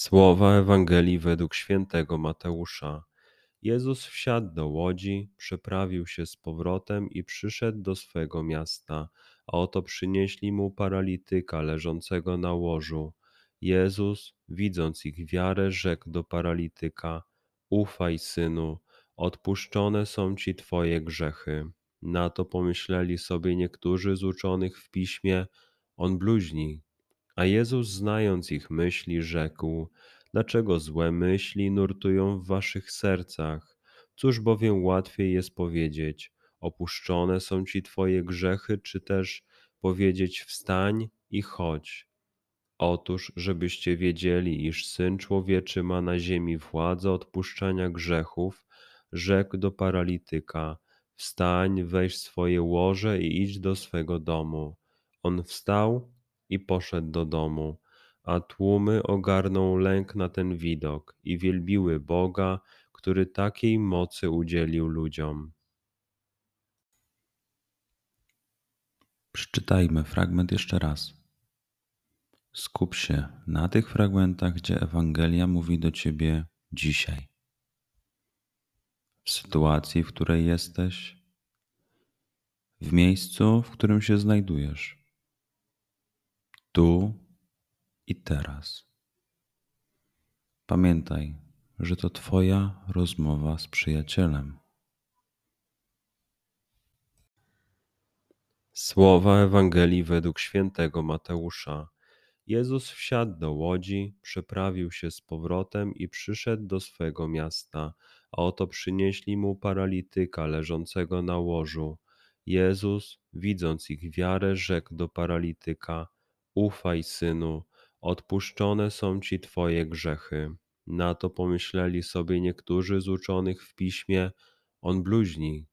Słowa Ewangelii według świętego Mateusza. Jezus wsiadł do łodzi, przeprawił się z powrotem i przyszedł do swego miasta, a oto przynieśli mu paralityka leżącego na łożu. Jezus, widząc ich wiarę, rzekł do paralityka: Ufaj, synu, odpuszczone są ci twoje grzechy. Na to pomyśleli sobie niektórzy z uczonych w piśmie: On bluźni. A Jezus, znając ich myśli, rzekł: Dlaczego złe myśli nurtują w waszych sercach? Cóż bowiem łatwiej jest powiedzieć: Opuszczone są ci twoje grzechy, czy też powiedzieć: Wstań i chodź. Otóż, żebyście wiedzieli, iż syn człowieczy ma na ziemi władzę odpuszczania grzechów, rzekł do paralityka: Wstań, weź swoje łoże i idź do swego domu. On wstał i poszedł do domu, a tłumy ogarnął lęk na ten widok i wielbiły Boga, który takiej mocy udzielił ludziom. Przeczytajmy fragment jeszcze raz. Skup się na tych fragmentach, gdzie Ewangelia mówi do ciebie dzisiaj. W sytuacji, w której jesteś, w miejscu, w którym się znajdujesz tu i teraz. Pamiętaj, że to Twoja rozmowa z przyjacielem. Słowa Ewangelii według świętego Mateusza. Jezus wsiadł do łodzi, przeprawił się z powrotem i przyszedł do swego miasta, a oto przynieśli mu paralityka leżącego na łożu. Jezus, widząc ich wiarę, rzekł do paralityka: Ufaj, synu, odpuszczone są ci twoje grzechy. Na to pomyśleli sobie niektórzy z uczonych w piśmie, on bluźni.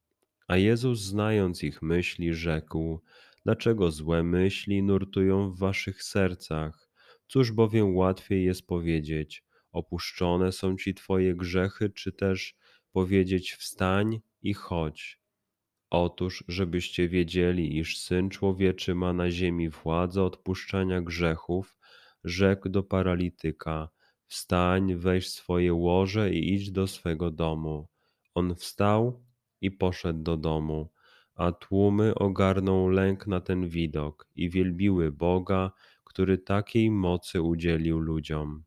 A Jezus, znając ich myśli, rzekł: Dlaczego złe myśli nurtują w waszych sercach? Cóż bowiem łatwiej jest powiedzieć: Opuszczone są ci twoje grzechy, czy też powiedzieć: Wstań i chodź. Otóż, żebyście wiedzieli, iż Syn Człowieczy ma na ziemi władzę odpuszczania grzechów, rzekł do paralityka: Wstań, weź swoje łoże i idź do swego domu. On wstał i poszedł do domu, a tłumy ogarnął lęk na ten widok i wielbiły Boga, który takiej mocy udzielił ludziom.